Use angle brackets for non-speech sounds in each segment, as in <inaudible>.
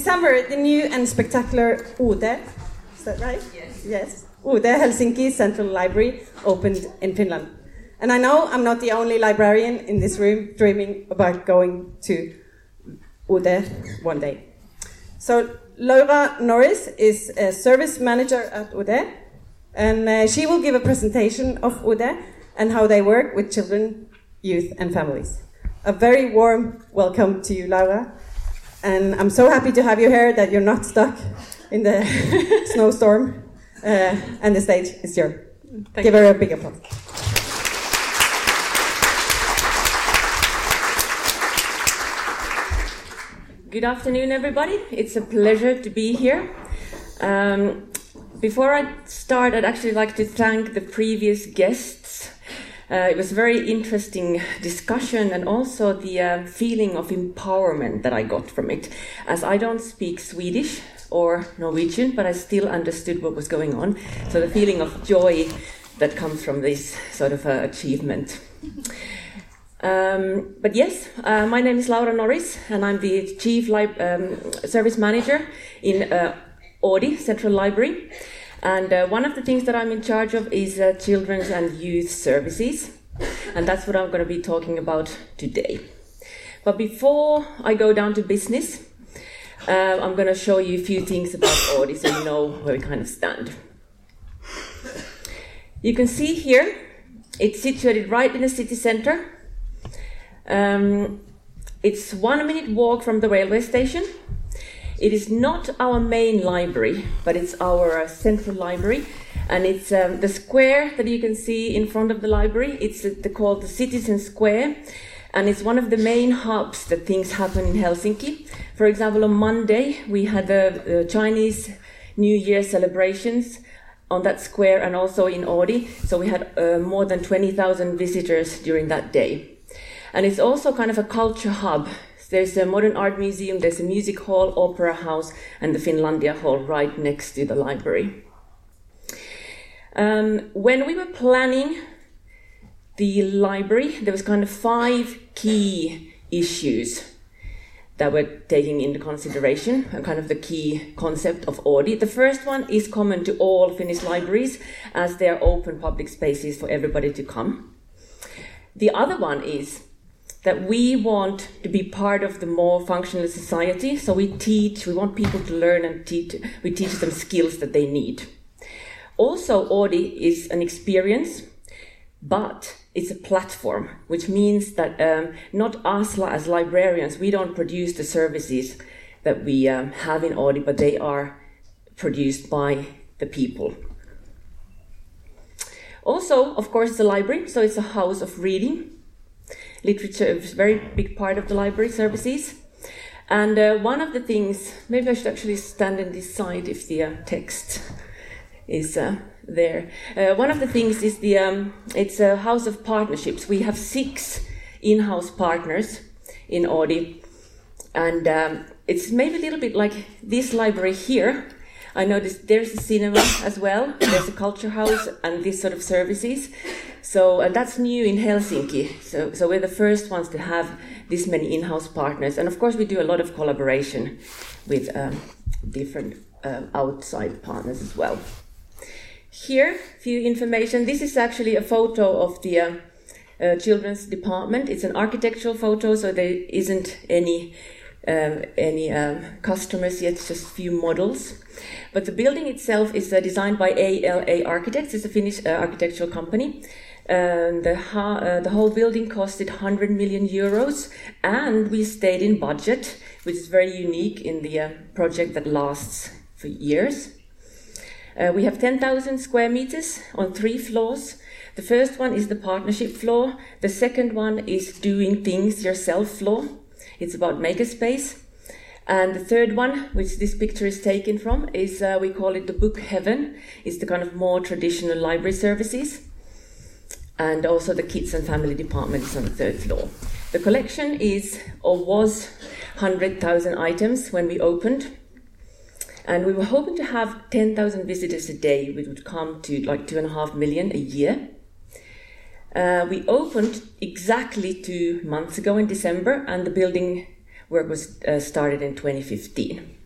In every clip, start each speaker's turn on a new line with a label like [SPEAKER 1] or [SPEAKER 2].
[SPEAKER 1] December, the new and spectacular Ude, is that right?
[SPEAKER 2] Yes.
[SPEAKER 1] Yes. Ode Helsinki Central Library opened in Finland. And I know I'm not the only librarian in this room dreaming about going to Ude one day. So Laura Norris is a service manager at Ude, and uh, she will give a presentation of Ude and how they work with children, youth, and families. A very warm welcome to you, Laura. And I'm so happy to have you here that you're not stuck in the <laughs> snowstorm. Uh, and the stage is yours.
[SPEAKER 2] Thank
[SPEAKER 1] Give her a big applause.
[SPEAKER 2] Good afternoon, everybody. It's a pleasure to be here. Um, before I start, I'd actually like to thank the previous guests. Uh, it was a very interesting discussion and also the uh, feeling of empowerment that I got from it. As I don't speak Swedish or Norwegian, but I still understood what was going on. So the feeling of joy that comes from this sort of uh, achievement. Um, but yes, uh, my name is Laura Norris, and I'm the Chief Lib- um, Service Manager in uh, Oodi Central Library. And uh, one of the things that I'm in charge of is uh, children's and youth services, and that's what I'm going to be talking about today. But before I go down to business, uh, I'm going to show you a few things about Oodi so you know where we kind of stand. You can see here, it's situated right in the city center. Um, it's one minute walk from the railway station. It is not our main library, but it's our uh, central library, and it's um, the square that you can see in front of the library. It's uh, called the Citizen Square, and it's one of the main hubs that things happen in Helsinki. For example, on Monday we had the Chinese New Year celebrations on that square, and also in Oodi. So we had uh, more than twenty thousand visitors during that day. And it's also kind of a culture hub. There's a modern art museum, there's a music hall, opera house, and the Finlandia Hall right next to the library. Um, when we were planning the library, there was kind of five key issues that we're taking into consideration, and kind of the key concept of Oodi. The first one is common to all Finnish libraries, as they are open public spaces for everybody to come. The other one is that we want to be part of the more functional society. So we teach, we want people to learn and teach, we teach them skills that they need. Also, Oodi is an experience, but it's a platform, which means that um, not us as librarians, we don't produce the services that we um, have in Oodi, but they are produced by the people. Also, of course, a library, so it's a house of reading literature is a very big part of the library services. And uh, one of the things, maybe I should actually stand and decide if the uh, text is uh, there. Uh, one of the things is the um, it's a house of partnerships. We have six in-house partners in Oodi, and um, it's maybe a little bit like this library here. I noticed there's a cinema as well. There's a culture house and these sort of services. So and that's new in Helsinki. So so we're the first ones to have this many in-house partners, and of course we do a lot of collaboration with um, different um, outside partners as well. Here, a few information. This is actually a photo of the uh, uh, children's department. It's an architectural photo, so there isn't any um, any um, customers yet, just few models. But the building itself is uh, designed by ALA Architects. It's a Finnish uh, architectural company. Um, the, uh, the whole building costed 100 million euros, and we stayed in budget, which is very unique in the uh, project that lasts for years. Uh, we have 10,000 square meters on three floors. The first one is the partnership floor. The second one is doing things yourself floor. It's about makerspace. And the third one, which this picture is taken from, is uh, we call it the book heaven. It's the kind of more traditional library services. And also the kids and family department is on the third floor. The collection is or was 100,000 items when we opened. And we were hoping to have 10,000 visitors a day, which would come to like two and a half million a year. Uh, we opened exactly two months ago in December, and the building work was uh, started in 2015.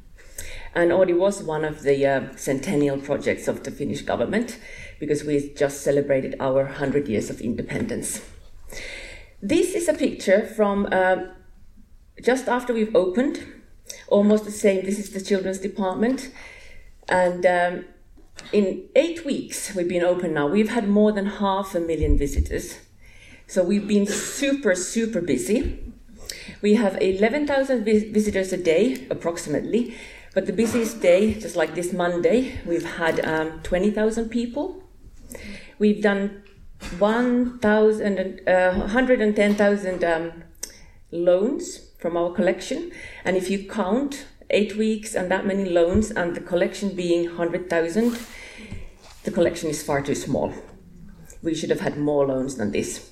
[SPEAKER 2] And Oodi was one of the uh, centennial projects of the Finnish government because we just celebrated our 100 years of independence. This is a picture from uh, just after we've opened, almost the same. This is the children's department. And um, in eight weeks we've been open now, we've had more than half a million visitors. So we've been super, super busy. We have 11,000 vis- visitors a day, approximately. But the busiest day, just like this Monday, we've had um, 20,000 people. We've done 1,000, uh, 110,000 um, loans from our collection. And if you count eight weeks and that many loans and the collection being 100,000, the collection is far too small. We should have had more loans than this.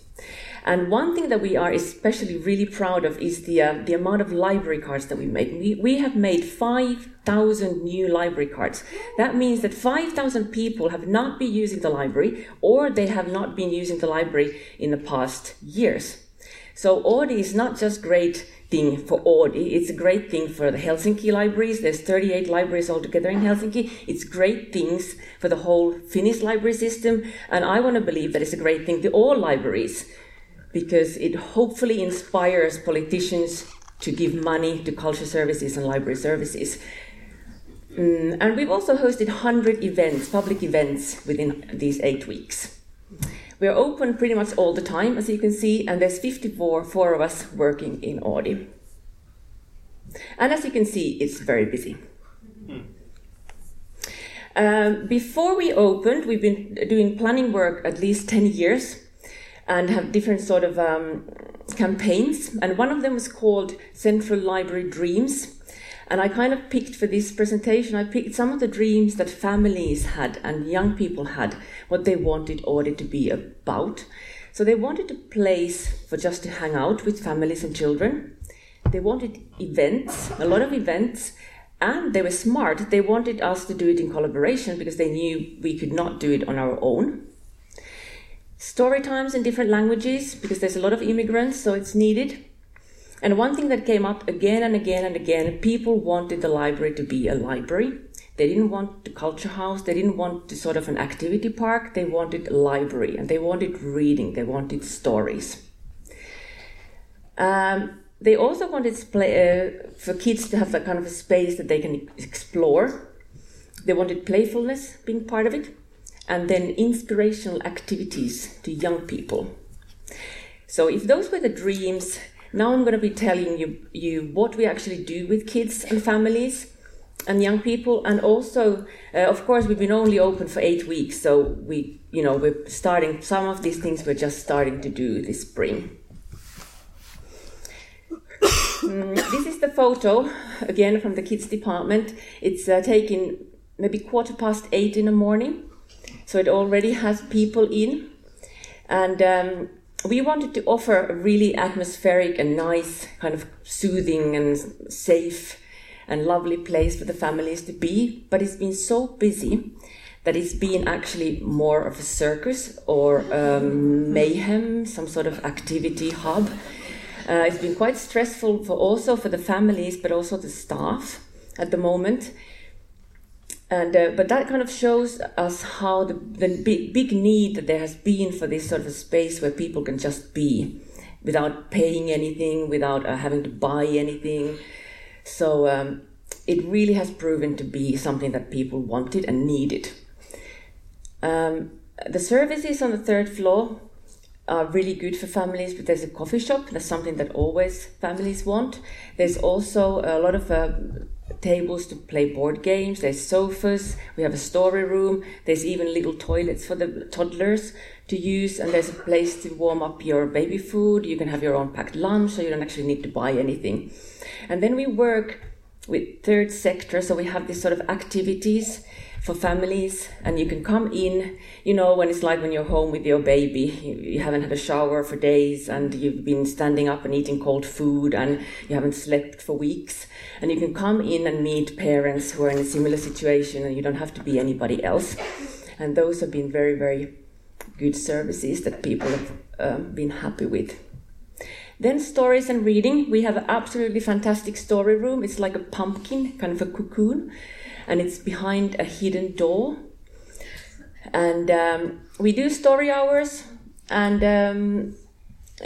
[SPEAKER 2] And one thing that we are especially really proud of is the, uh, the amount of library cards that we made. We, we have made 5,000 new library cards. That means that 5,000 people have not been using the library or they have not been using the library in the past years. So Oodi is not just great thing for Oodi, it's a great thing for the Helsinki libraries. There's 38 libraries altogether in Helsinki. It's great things for the whole Finnish library system. And I want to believe that it's a great thing to all libraries because it hopefully inspires politicians to give money to culture services and library services. Mm, and we've also hosted 100 events, public events, within these eight weeks. We're open pretty much all the time, as you can see, and there's 54, four of us working in Oodi. And as you can see, it's very busy. Um, before we opened, we've been doing planning work at least 10 years and have different sort of um, campaigns. And one of them was called Central Library Dreams. And I kind of picked for this presentation, I picked some of the dreams that families had and young people had, what they wanted Oodi to be about. So they wanted a place for just to hang out with families and children. They wanted events, a lot of events, and they were smart. They wanted us to do it in collaboration because they knew we could not do it on our own story times in different languages because there's a lot of immigrants, so it's needed. And one thing that came up again and again and again people wanted the library to be a library. They didn't want the culture house, they didn't want the sort of an activity park, they wanted a library and they wanted reading, they wanted stories. Um, they also wanted uh, for kids to have that kind of a space that they can explore. They wanted playfulness being part of it and then inspirational activities to young people. So, if those were the dreams, now I'm going to be telling you, you what we actually do with kids and families and young people, and also, uh, of course, we've been only open for eight weeks, so we, you know, we're starting some of these things we're just starting to do this spring. mm, this is the photo again from the kids department. It's uh, taken maybe quarter past eight in the morning so it already has people in. And um, we wanted to offer a really atmospheric and nice, kind of soothing and safe and lovely place for the families to be. But it's been so busy that it's been actually more of a circus or um, mayhem, some sort of activity hub. Uh, it's been quite stressful for also for the families, but also the staff at the moment. And, uh, but that kind of shows us how the, the big, big need that there has been for this sort of a space where people can just be without paying anything, without uh, having to buy anything. So um, it really has proven to be something that people wanted and needed. Um, the services on the third floor are really good for families, but there's a coffee shop. That's something that always families want. There's also a lot of uh, tables to play board games, there's sofas, we have a story room, there's even little toilets for the toddlers to use, and there's a place to warm up your baby food. You can have your own packed lunch, so you don't actually need to buy anything. And then we work with third sector, so we have these sort of activities for families and you can come in you know when it's like when you're home with your baby. You, you, haven't had a shower for days and you've been standing up and eating cold food and you haven't slept for weeks. And you can come in and meet parents who are in a similar situation and you don't have to be anybody else. And those have been very very good services that people have um, been happy with. Then stories and reading. We have an absolutely fantastic story room. It's like a pumpkin, kind of a cocoon, and it's behind a hidden door. And um, we do story hours and um,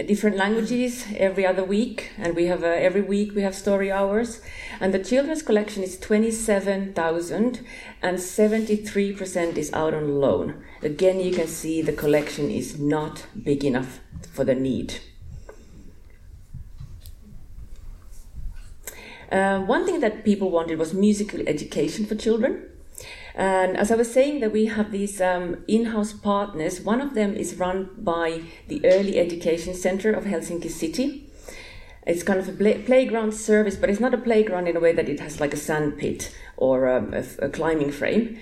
[SPEAKER 2] different languages every other week, and we have uh, every week we have story hours. And the children's collection is twenty seven thousand, and seventy three percent is out on loan. Again, you can see the collection is not big enough for the need. Uh, one thing that people wanted was musical education for children. And as I was saying, that we have these um, in-house partners. One of them is run by the Early Education Center of Helsinki City. It's kind of a play- playground service, but it's not a playground in a way that it has like a sand pit or um, a, a, climbing frame.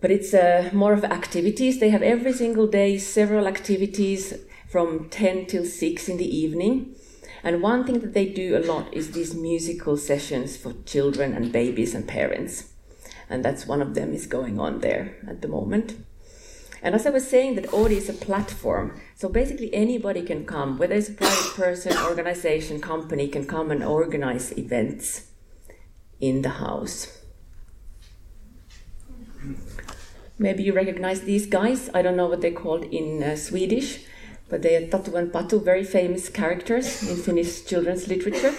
[SPEAKER 2] But it's uh, more of activities. They have every single day several activities from 10 till 6 in the evening. And one thing that they do a lot is these musical sessions for children and babies and parents and that's one of them is going on there at the moment. And as I was saying, that Oodi is a platform. So basically, anybody can come, whether it's a private person, organization, company, can come and organize events in the house. Maybe you recognize these guys. I don't know what they're called in uh, Swedish, but they are Tatu and Patu, very famous characters in Finnish children's literature.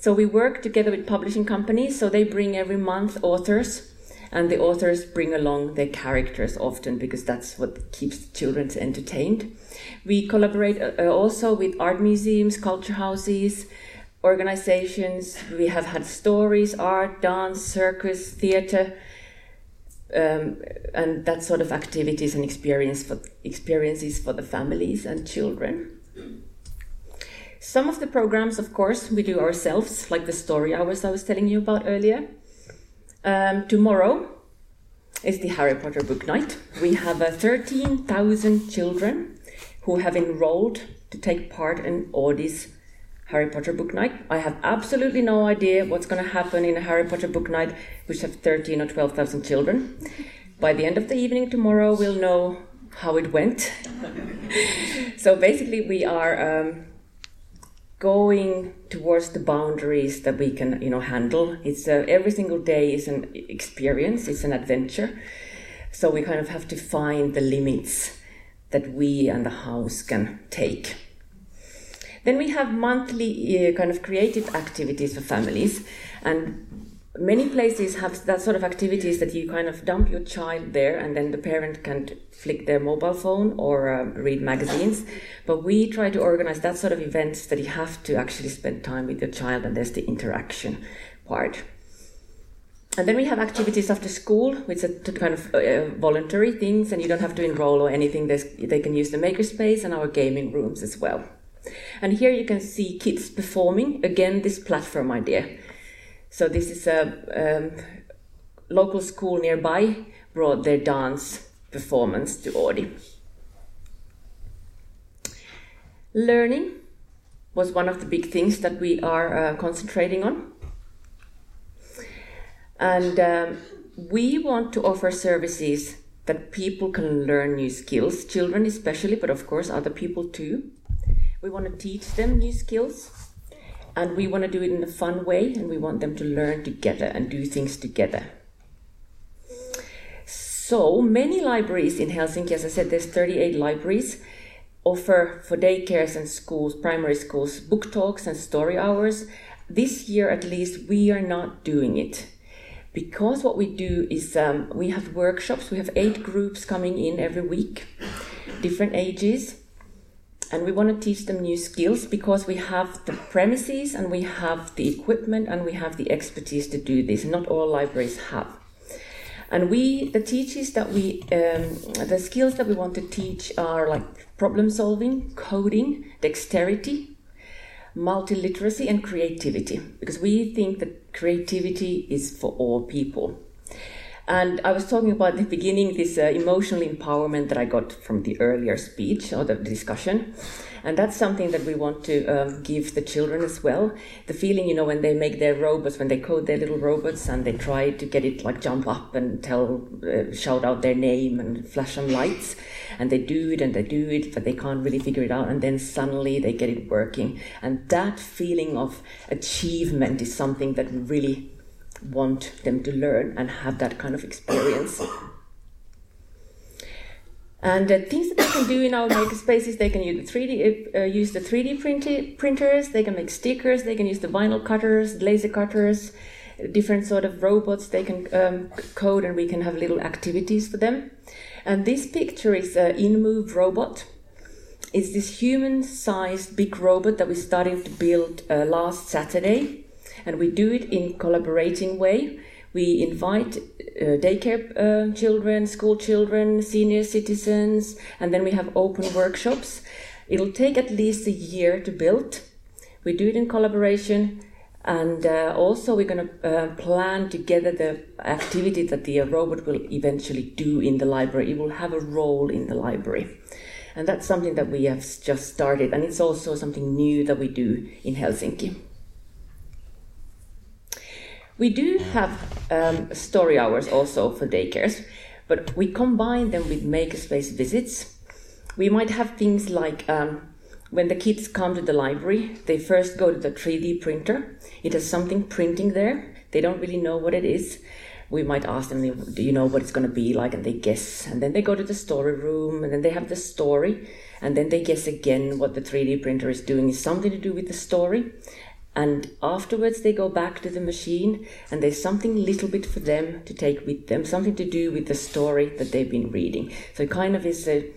[SPEAKER 2] So we work together with publishing companies. So they bring every month authors, and the authors bring along their characters often because that's what keeps children entertained. We collaborate uh, uh, also with art museums, culture houses, organizations. We have had stories, art, dance, circus, theater. Um, and that sort of activities and experience for, experiences for the families and children. Some of the programs, of course, we do ourselves, like the story hours I was telling you about earlier. Um, tomorrow is the Harry Potter book night. We have uh, 13,000 children who have enrolled to take part in Oodi's Harry Potter book night. I have absolutely no idea what's going to happen in a Harry Potter book night, which have 13 or 12,000 children. By the end of the evening tomorrow, we'll know how it went. <laughs> so basically, we are um, going towards the boundaries that we can you know handle it's a, every single day is an experience it's an adventure so we kind of have to find the limits that we and the house can take then we have monthly uh, kind of creative activities for families and many places have that sort of activities that you kind of dump your child there and then the parent can flick their mobile phone or um, read magazines but we try to organize that sort of events that you have to actually spend time with your child and there's the interaction part and then we have activities after school, which are kind of uh, voluntary things, and you don't have to enroll or anything. There's, they can use the makerspace and our gaming rooms as well. And here you can see kids performing. Again, this platform idea. So this is a um, local school nearby brought their dance performance to Oodi. Learning was one of the big things that we are uh, concentrating on. And um, we want to offer services that people can learn new skills, children especially, but of course other people too. We want to teach them new skills and we want to do it in a fun way and we want them to learn together and do things together. So many libraries in Helsinki, as I said, there's 38 libraries, offer for daycares and schools, primary schools, book talks and story hours. This year, at least, we are not doing it because what we do is um, we have workshops. We have eight groups coming in every week, different ages, and we want to teach them new skills because we have the premises and we have the equipment and we have the expertise to do this. Not all libraries have. And we, the teachers that we, um, the skills that we want to teach are like problem solving, coding, dexterity, multiliteracy, and creativity, because we think that creativity is for all people. And I was talking about the beginning this uh, emotional empowerment that I got from the earlier speech or the discussion. And that's something that we want to um, give the children as well. The feeling, you know, when they make their robots, when they code their little robots and they try to get it like jump up and tell, uh, shout out their name and flash some lights. And they do it and they do it, but they can't really figure it out. And then suddenly they get it working. And that feeling of achievement is something that really want them to learn and have that kind of experience. And the things that they can do in our makerspaces, they can use the 3D, uh, use the 3D print- printers, they can make stickers, they can use the vinyl cutters, laser cutters, different sort of robots they can um, code, and we can have little activities for them. And this picture is an InMove robot. It's this human-sized big robot that we started to build uh, last Saturday, and we do it in collaborating way we invite uh, daycare uh, children, school children, senior citizens, and then we have open workshops. It'll take at least a year to build. We do it in collaboration, and uh, also we're going to uh, plan together the activity that the robot will eventually do in the library. It will have a role in the library. And that's something that we have just started, and it's also something new that we do in Helsinki. We do have um, story hours also for daycares, but we combine them with makerspace visits. We might have things like um, when the kids come to the library, they first go to the 3D printer. It has something printing there. They don't really know what it is. We might ask them, Do you know what it's going to be like? And they guess. And then they go to the story room, and then they have the story. And then they guess again what the 3D printer is doing is something to do with the story and afterwards they go back to the machine and there's something little bit for them to take with them something to do with the story that they've been reading. So it kind of is a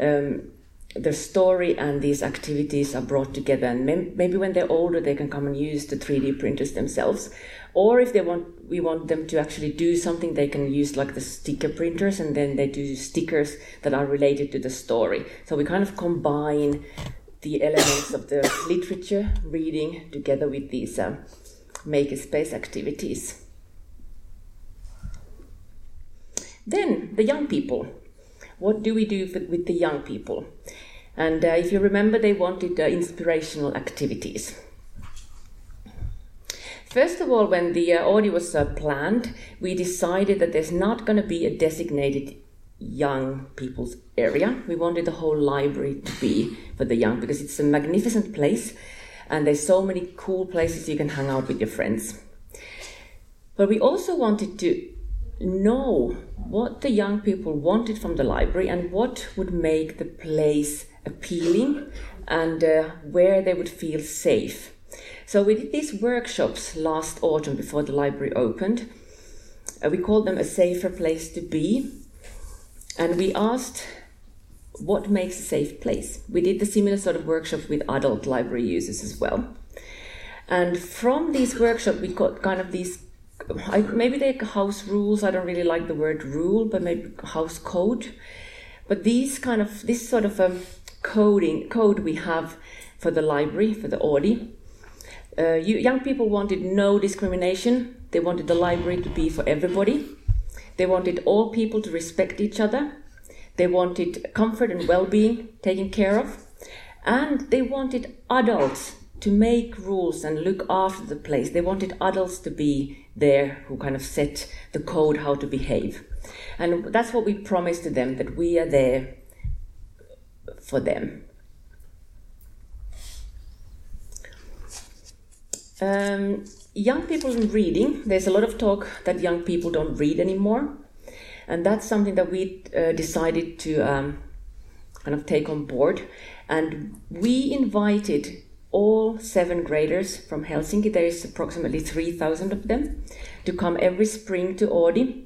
[SPEAKER 2] um, the story and these activities are brought together. And maybe when they're older they can come and use the 3d printers themselves. Or if they want we want them to actually do something they can use like the sticker printers and then they do stickers that are related to the story. So we kind of combine the elements of the literature reading together with these um, makerspace activities. Then the young people. What do we do for, with the young people? And uh, if you remember, they wanted uh, inspirational activities. First of all, when the uh, Oodi was uh, planned, we decided that there's not going to be a designated young people's area. We wanted the whole library to be for the young because it's a magnificent place and there's so many cool places you can hang out with your friends. But we also wanted to know what the young people wanted from the library and what would make the place appealing and uh, where they would feel safe. So we did these workshops last autumn before the library opened. Uh, we called them a safer place to be and we asked what makes a safe place. We did the similar sort of workshop with adult library users as well. And from these workshops, we got kind of these maybe they're house rules. I don't really like the word rule, but maybe house code. But these kind of this sort of um, coding code we have for the library for the Oodi. Uh, you, young people wanted no discrimination. They wanted the library to be for everybody. They wanted all people to respect each other. They wanted comfort and well being taken care of. And they wanted adults to make rules and look after the place. They wanted adults to be there who kind of set the code how to behave. And that's what we promised to them that we are there for them. Um, young people in reading, there's a lot of talk that young people don't read anymore. And that's something that we uh, decided to um, kind of take on board. And we invited all seven graders from Helsinki, there is approximately 3,000 of them, to come every spring to Oodi.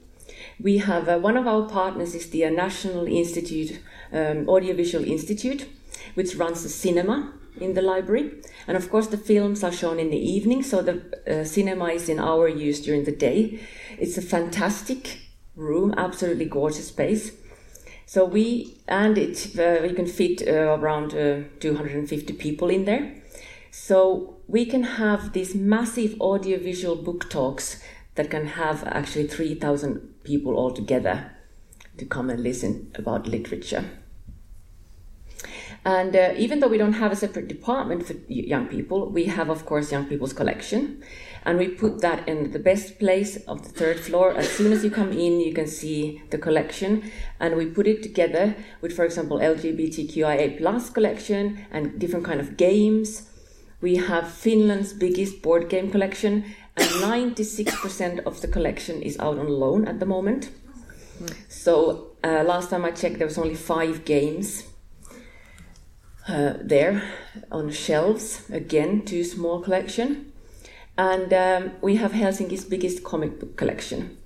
[SPEAKER 2] We have uh, one of our partners is the National Institute, um, Audiovisual Institute, which runs the cinema in the library. And of course, the films are shown in the evening, so the uh, cinema is in our use during the day. It's a fantastic room, absolutely gorgeous space. So we, and it, uh, we can fit uh, around uh, 250 people in there. So we can have these massive audiovisual book talks that can have actually 3,000 people all together to come and listen about literature. And uh, even though we don't have a separate department for young people, we have, of course, young people's collection. And we put that in the best place of the third floor. As soon as you come in, you can see the collection. And we put it together with, for example, LGBTQIA plus collection and different kind of games. We have Finland's biggest board game collection, and 96% of the collection is out on loan at the moment. So uh, last time I checked, there was only five games uh, there on shelves. Again, too small collection. And um, we have Helsinki's biggest comic book collection.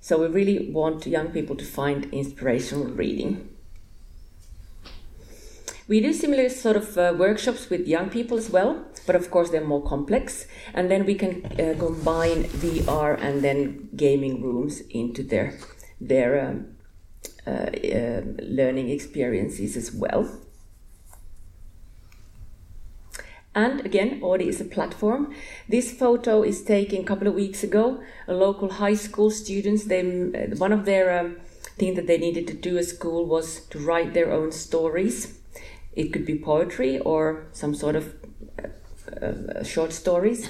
[SPEAKER 2] So we really want young people to find inspirational reading. We do similar sort of uh, workshops with young people as well, but of course they're more complex. And then we can uh, combine VR and then gaming rooms into their their um, uh, uh learning experiences as well. And again, Oodi is a platform. This photo is taken a couple of weeks ago. A local high school students, they, one of their um, things that they needed to do at school was to write their own stories. It could be poetry or some sort of uh, uh, short stories.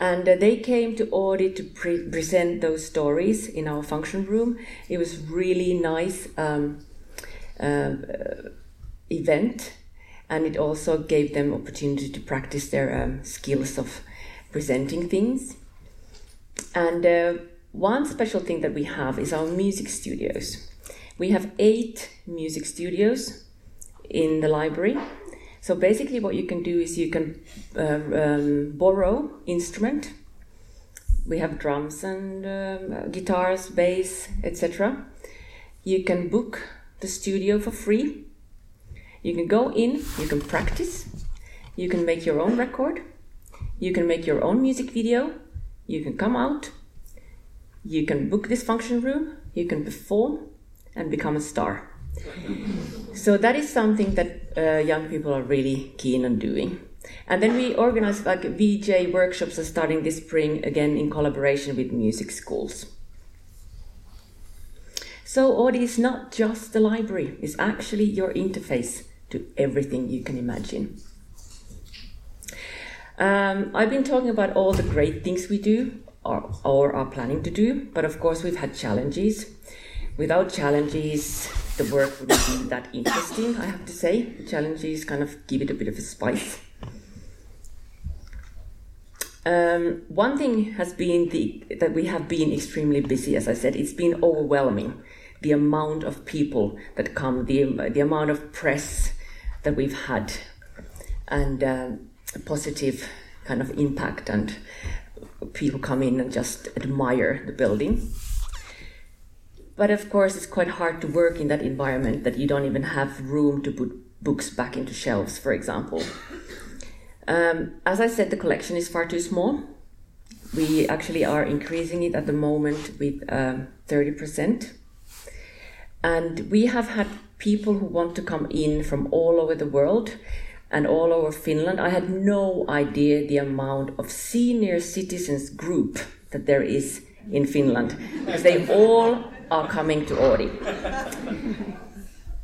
[SPEAKER 2] And uh, they came to Oodi to pre- present those stories in our function room. It was really nice um uh, event and it also gave them opportunity to practice their um, skills of presenting things. And uh, one special thing that we have is our music studios. We have eight music studios in the library. So basically, what you can do is you can uh, um, borrow instrument. We have drums and um, guitars, bass, etc. You can book the studio for free you can go in, you can practice, you can make your own record, you can make your own music video, you can come out, you can book this function room, you can perform and become a star. so that is something that uh, young people are really keen on doing. And then we organize like VJ workshops are starting this spring again in collaboration with music schools. So Oodi is not just a library, it's actually your interface to everything you can imagine. Um, I've been talking about all the great things we do or, or are planning to do, but of course, we've had challenges. Without challenges, the work wouldn't be that interesting, I have to say. The challenges kind of give it a bit of a spice. Um, one thing has been the, that we have been extremely busy, as I said, it's been overwhelming. The amount of people that come, the, the amount of press, that we've had and uh, a positive kind of impact and people come in and just admire the building. But of course it's quite hard to work in that environment that you don't even have room to put books back into shelves for example. Um, as i said the collection is far too small. We actually are increasing it at the moment with um, 30% and we have had people who want to come in from all over the world and all over Finland. I had no idea the amount of senior citizens group that there is in Finland because they all are coming to Oodi.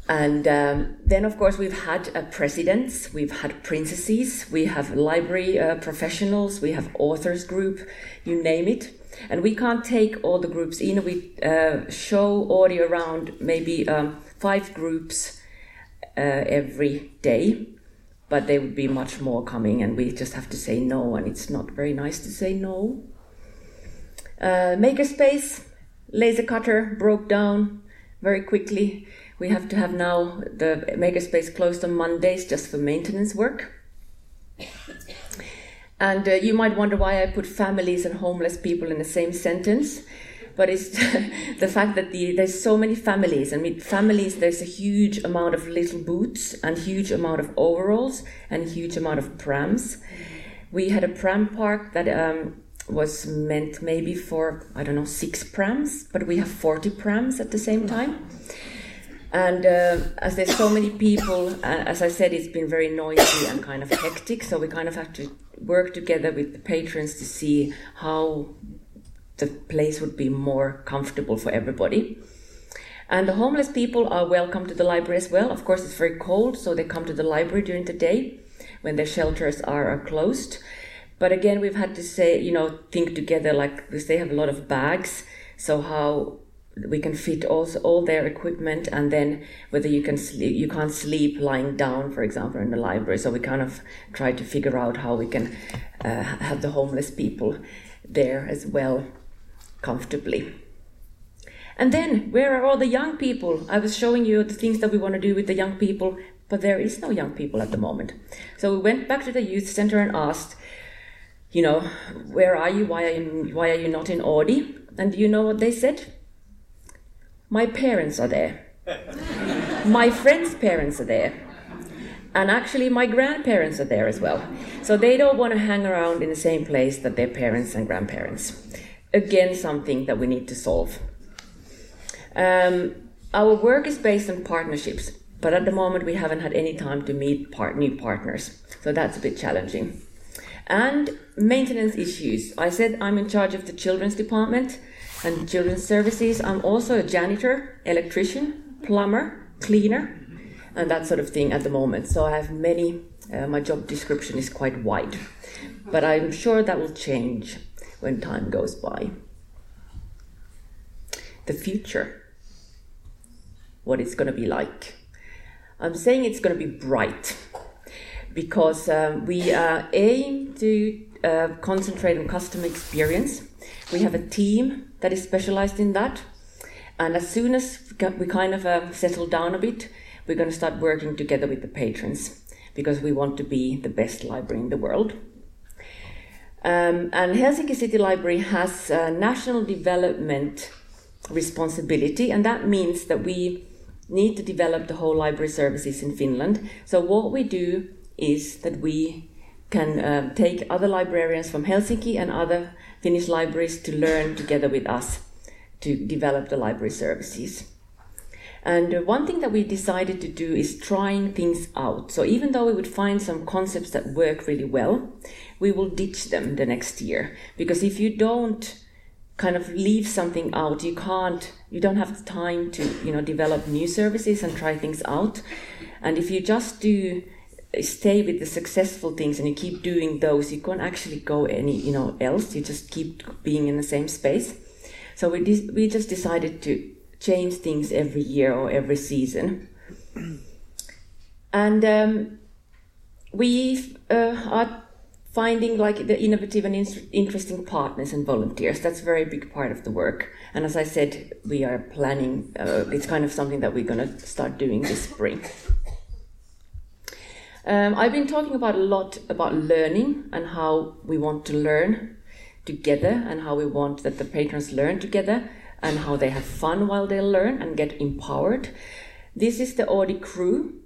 [SPEAKER 2] And um, then, of course, we've had uh, presidents, we've had princesses, we have library uh, professionals, we have authors group, you name it. And we can't take all the groups in. We uh, show Oodi around maybe um, five groups uh, every day, but there would be much more coming, and we just have to say no, and it's not very nice to say no. Uh, Makerspace, laser cutter broke down very quickly. We have to have now the Makerspace closed on Mondays just for maintenance work. And uh, you might wonder why I put families and homeless people in the same sentence but it's <laughs> the fact that the, there's so many families. I mean, families, there's a huge amount of little boots and huge amount of overalls and huge amount of prams. We had a pram park that um, was meant maybe for, I don't know, six prams, but we have 40 prams at the same time. And uh, as there's so many people, uh, as I said, it's been very noisy and kind of hectic. So we kind of have to work together with the patrons to see how the place would be more comfortable for everybody. And the homeless people are welcome to the library as well. Of course, it's very cold, so they come to the library during the day when their shelters are, are closed. But again, we've had to say, you know, think together like because they have a lot of bags. So how we can fit also all their equipment and then whether you can sleep you can't sleep lying down for example in the library. So we kind of try to figure out how we can uh, have the homeless people there as well comfortably. And then where are all the young people? I was showing you the things that we want to do with the young people but there is no young people at the moment. So we went back to the youth center and asked you know where are you? Why are you why are you not in Oodi? And do you know what they said my parents are there. my friends' parents are there. And actually, my grandparents are there as well. So they don't want to hang around in the same place that their parents and grandparents. Again, something that we need to solve. Um, our work is based on partnerships, but at the moment we haven't had any time to meet part- new partners. So that's a bit challenging. And maintenance issues. I said I'm in charge of the children's department and children's services. I'm also a janitor, electrician, plumber, cleaner, and that sort of thing at the moment. So I have many, uh, my job description is quite wide. But I'm sure that will change when time goes by. The future, what it's going to be like. I'm saying it's going to be bright because um, we uh, aim to uh, concentrate on customer experience. We have a team that is specialized in that. And as soon as we kind of uh, settle down a bit, we're going to start working together with the patrons because we want to be the best library in the world. Um, and Helsinki City Library has national development responsibility, and that means that we need to develop the whole library services in Finland. So, what we do is that we can uh, take other librarians from Helsinki and other Finnish libraries to learn together with us to develop the library services. And one thing that we decided to do is trying things out. So even though we would find some concepts that work really well, we will ditch them the next year. Because if you don't kind of leave something out, you can't, you don't have time to, you know, develop new services and try things out. And if you just do stay with the successful things and you keep doing those, you can't actually go any you know else. You just keep being in the same space. So we we just decided to change things every year or every season, <clears throat> and um, we uh, are finding like the innovative and in- interesting partners and volunteers. That's a very big part of the work. And as I said, we are planning. Uh, it's kind of something that we're going to start doing this spring. Um, I've been talking about a lot about learning and how we want to learn together and how we want that the patrons learn together and how they have fun while they learn and get empowered. This is the Oodi crew,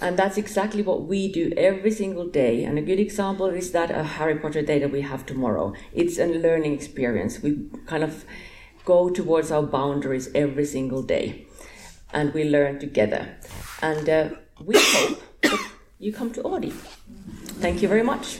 [SPEAKER 2] and that's exactly what we do every single day. And a good example is that a Harry Potter day that we have tomorrow. It's a learning experience. We kind of go towards our boundaries every single day, and we learn together. And uh, we hope you come to Oodi. Thank you very much.